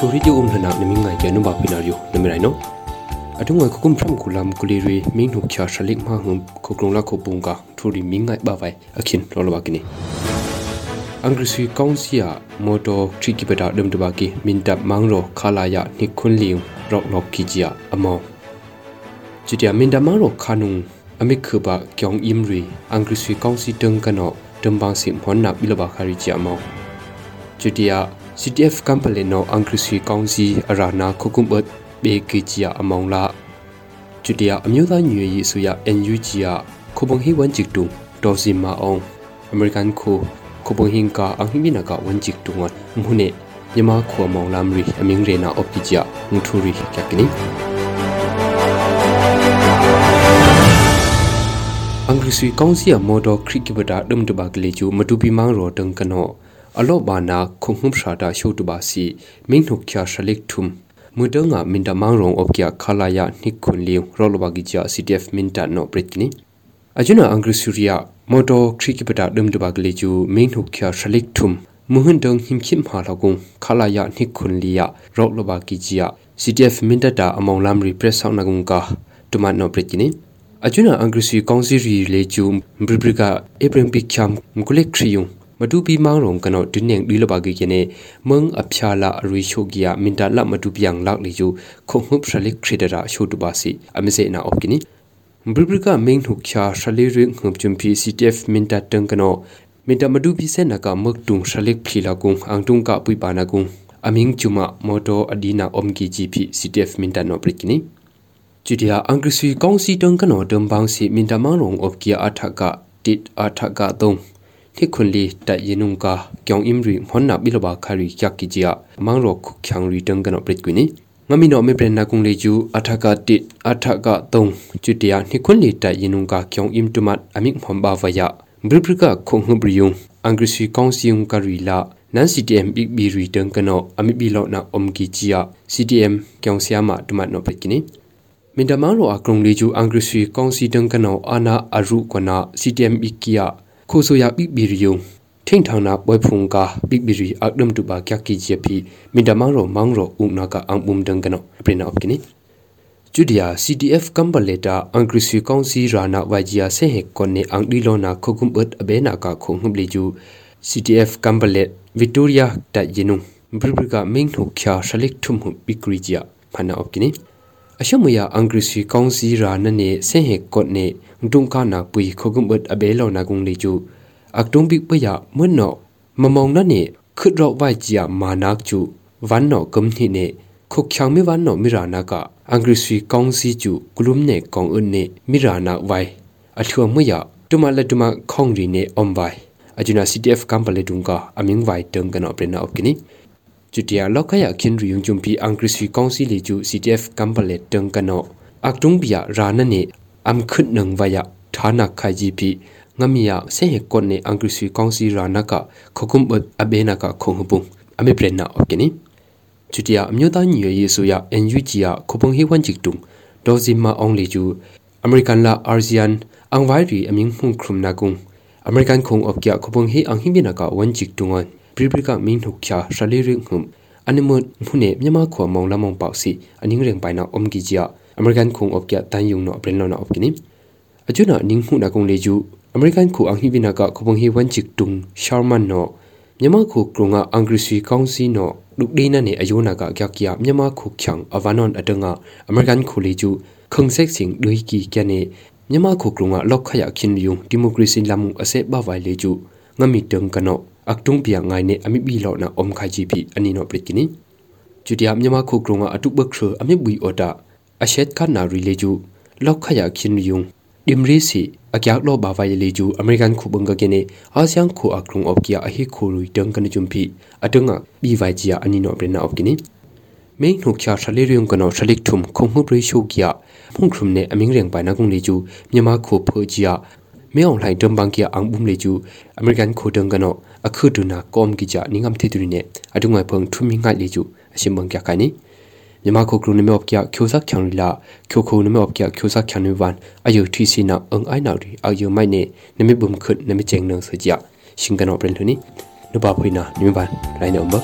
chori ji um hana nimi ngai ke no ba pina ryo nimi rai no atu ngai kukum phram kulam kuli ri ming hu kya shalik ma hum khokrong la khopung ka thuri mi ngai ba vai akhin lo lo ba kini angri sui kaunsia moto tri ki beta dum ba ki min tap mang ro khala ya ni khun liu rok lok ki jia amo chitia min da mang ro khanung amik khuba kyong imri angri sui kaunsi tung kano tumbang sim hon na bilaba khari jia amo chitia CTF Kampale no Angrisui Kaunsi Arana Khokumbot Be Kijia Amongla Chutia Amyoda Nyue Yi Suya NUG ya Khobong Hi Wan Jik Tu Dosi Ma Ong American Khu Khobong Hin Ka Ang Himina Ka Wan Jik Tu Ngon Mhune Yama Khu Among Lamri Aming Rena Opkijia Ngthuri Kyakini Angrisui Kaunsi ya Modo Krikibada Dum Dubak Leju Matupi Mang Ro Teng Kano အလောဘာနာခုံ ဟုံရှာတာရှုတ်တပါစီမင်းနှုတ်ချာရှလိကထုမ်မွဒငါမင်တမောင်ရုံအော့ကျခလာယာနိခွန်လီရောလဘဂီချာ CTF မင်တနောပရစ်ကနီအဂျနာအင်္ဂရိဆူရီယာမော်တော်ခရီကပတာဒမ်ဒဘဂလီကျူမင်းနှုတ်ချာရှ လိကထုမ်မွဟန်ဒုံဟင်ခိမ်ဟာလကုံခလာယာနိခွန်လီယာရောလဘဂီချာ CTF မင်တတာအမောင်လမ်ရီပရက်ဆောင်းနဂုံကာတမနောပရစ်ကနီအဂျနာအင်္ဂရိစီကောင်စီရီလေကျူဘရဘရကအပရင်ပိချမ်မကုလက်ခရီယုံ မတူပီမောင်းရုံကနောဒင်းနေဒီလဘဂီကနေမငအဖျာလာအရီချိုဂီယာမင်တာလမတူပြန့်လောက်လီယူခုံမှုပရလိခရဒရာရှိုတူပါစီအမစေနာအော့ကီနီဘရဘရကမင်းထုချာရှလီရင်ငုံချွန်ပီ CTF မင်တာတန်ကနောမင်တာမတူပီစနကမက်တုံရှလိကဖလီလာကုံအန်တုံကပွိပါနာကုံအမင်းချူမမော်တိုအဒီနာအုံကီ GP CTF မင်တာနောပရကီနီကျူဒီယာအင်္ဂရိစီကောင်စီတန်ကနောဒမ်ဘောင်စီမင်တာမောင်ရုံအော့ကီအထကတစ်အထကတုံး hi khunli ta yinung ka kyong imri mhonna biloba khari kyak ki jia mangro khu khyang ri tang kana prit kwini ngami no me pren na kung le ju athaka tit athaka tong chutia hi khunli ta yinung ka kyong im tumat amik mhom ba wa ya bribrika khong hu briyung angrisi kongsiung ka ri la nan ctm big bi ri tang kana ami bi lo na om ki chia ctm kyong siama tumat no prit kini မင်တမန်ရောအကရုံလေးကျူအင်္ဂရိစီကောင်စီတန်ကနောအာနာအရုကနာ CTM ဘီကီယာ ခိုဆိုယာပိဘီရီယုံထိန်ထောင်နာပွဲဖုန်ကာပိဘီရီအကဒမ်တူဘာကျကီဂျီပီမင်တမောင်ရောမောင်ရောဥနာကအန်ပုံဒန်ကနောပရိနာအပကိနီကျူဒီယာ CTF ကမ်ဘလေတာအင်္ဂရိစီကောင်စီရာနာဝိုင်ဂျီယာဆေဟေကွန်နေအန်ဒီလောနာခုကုမ်ဘတ်အဘေနာကာခုံဟမ်လီကျူ CTF ကမ်ဘလေဗစ်တိုးရီယာတယင်းနုဘရဘကမင်းထုခ ्या ရှလိကထုမ်ဟုပီကရီဂျီယာဖနာအပကိနီအရှမယအင်္ဂရိစီကောင်စီရာနနေဆေဟေကော့နေ ဒုံကနာပွီခုကုမ်ဘတ်အဘေလောနာကုံလီကျူအကတုံပိပယမွနောမမောင်နနေခွတ်တော့ဝိုက်ကြီးမာနာကျူဝမ်နောကမ်နိနေခုချောင်မီဝမ်နောမီရာနာကအင်္ဂရိစီကောင်စီကျူဂလုမ်နေကောင်အွန်းနေမီရာနာဝိုင်အထွမယတမလက်တ မခေါင်ရီနေအွန်ဝိုင်အဂျူနာ CTF ကမ်ပလေတုံကအမင်းဝိုင်တန်ကနောပရနာအော့ကိနီကျူတီယာလောက်ခရခင်ရီယုံဂျုံပီအင်္ဂရိစီကောင်စီလီကျူ CTF ကမ်ပလေတန်ကနောအကတုံဘီယာရာနနေအမ်ခွတ်နငဝယဌာနခိုင်ဂျီပီငမီယာဆေဟကွန်နေအင်္ဂရိစီကောင်စီရာနာကခခုမ်ဘတ်အဘေနာကခုံဟပုအမေပရနာအော်ကနီချူတီယာအမျိုးသားညီရွေးရေးဆိုရ NUG ရခုပုံဟိဝန်ချစ်တုံဒေါ်ဇီမာအောင်လီကျူအမေရိကန်လာအာဆီယန်အန်ဝိုင်ရီအမင်းမှုခရုနာကုံအမေရိကန်ခုံအော့ကခုပုံဟိအန်ဟိဘီနာကဝန်ချစ်တုံဝန်ပရိပရိကမင်းထုတ်ချာရှလီရင်ဟုံအနိမတ်မှုနေမြန်မာခွာမောင်လမောင်ပေါစီအနင်းရင်ပိုင်နာအုံကီဂျီယာ အမေရိကန်ခုံအော့ကတန်ယုံနောအပရင်လောနာအော့ကနီအကျွနာနင်းမှုနာကုံလေကျူအမေရိကန်ခုအန်ဟီဘီနာကခဘုံဟီဝန်ချစ်တုံရှာမန်နောမြန်မာခုကရုံကအင်္ဂရိစီကောင်စီနောဒုဒေနနေအယောနာကကြကီယာမြန်မာခုချံအဝနွန်အတငါအမေရိကန်ခုလီကျူခုံဆက်စင်ဒွိကီကျနေမြန်မာခုကရုံကလောက်ခရခင်ယုံဒီမိုကရေစီလမှုအစက်ဘဝိုင်လေကျူငမီတန်ကနောအကတုံပြငိုင်းနေအမိဘီလောနာအုံခိုင်ဂျီပီအနီနောပရစ်ကီနီကျူတီယာမြန်မာခုကရုံကအတုဘခရအမိဘီအော်တာ အရှက်ခနာရီလေကျူလောက်ခရခင်ယုံดิมรีစီအကြက်လောဘာဝိုင်လီဂျူအမေရိကန်ခုဘငကကင်းအာဆီယံခုအကရုံအော့ကီယာအဟိခုရူတန်ကန်ဂျုံပီအတငါဘီဝိုင်ဂျီယာအနီနိုပရနာအော့ကင်းမင်းနှုတ်ချာရှလီရုံကနောရှလိကထုံခုံမှုရိရှုကီယာဖုန်ခရုံနေအမင်းရင်ပိုင်နာကုံလီဂျူမြန်မာခုဖိုဂျီယာမေအောင်လှိုင်တမ်ဘန်ကီယာအန်ဘုံလီဂျူအမေရိကန်ခုတန်ကနောအခုဒူနာကောမ်ကီဂျာနင်းငမ်တီတူရီနေအတုငိုင်ဖုန်ထုမီငိုင်လီဂျူအရှင်ဘန်ကီယာကိုင်နီ မြန်မာခုကရုနမေအော့ကျာကျိုဇက်ချန်ရီလာကျိုခုနမေအော့ကျာကျိုဇက်ချန်နီဝန်အယုတီစီနာအင်အိုင်နောက်ဒီအယုမိုင်နေနမေဘုံခွတ်နမေချင်နဆကြရှင်ကနောပရင်ထနီနဘဖွိနာနမေဘန်ရိုင်းနောဘ